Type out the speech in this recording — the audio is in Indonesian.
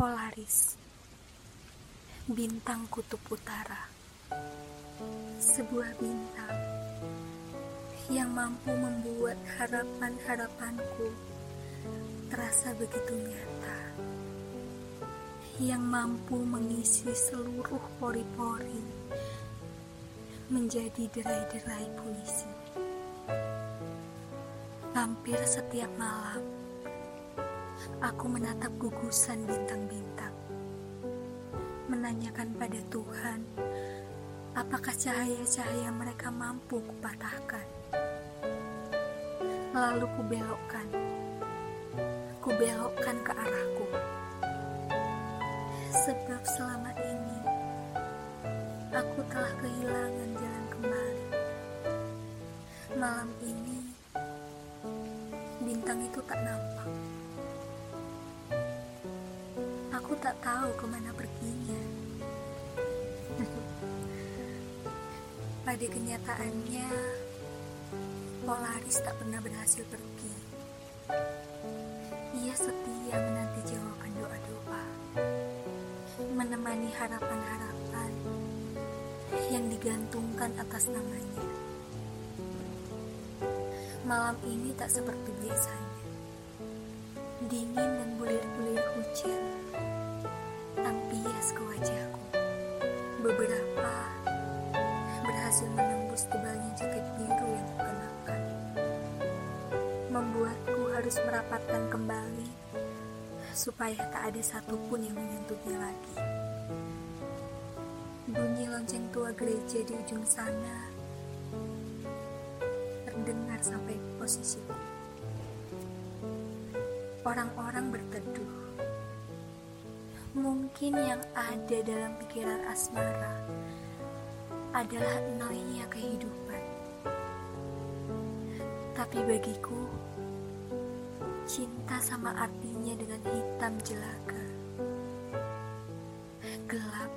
Polaris. Bintang Kutub Utara. Sebuah bintang yang mampu membuat harapan-harapanku terasa begitu nyata. Yang mampu mengisi seluruh pori-pori menjadi derai-derai puisi. Hampir setiap malam aku menatap gugusan bintang-bintang, menanyakan pada Tuhan, apakah cahaya-cahaya mereka mampu kupatahkan. Lalu kubelokkan, kubelokkan ke arahku. Sebab selama ini, aku telah kehilangan jalan kembali. Malam ini, bintang itu tak nampak. Tak tahu ke mana perginya. Pada kenyataannya, Polaris tak pernah berhasil pergi. Ia setia menanti jawaban doa-doa, menemani harapan-harapan yang digantungkan atas namanya. Malam ini tak seperti biasanya. Dingin dan hujan ke wajahku. Beberapa berhasil menembus tebalnya jaket biru yang kukenakan. Membuatku harus merapatkan kembali supaya tak ada satupun yang menyentuhnya lagi. Bunyi lonceng tua gereja di ujung sana terdengar sampai posisiku. Orang-orang berteduh. Mungkin yang ada dalam pikiran asmara adalah enaknya kehidupan. Tapi bagiku, cinta sama artinya dengan hitam jelaga. Gelap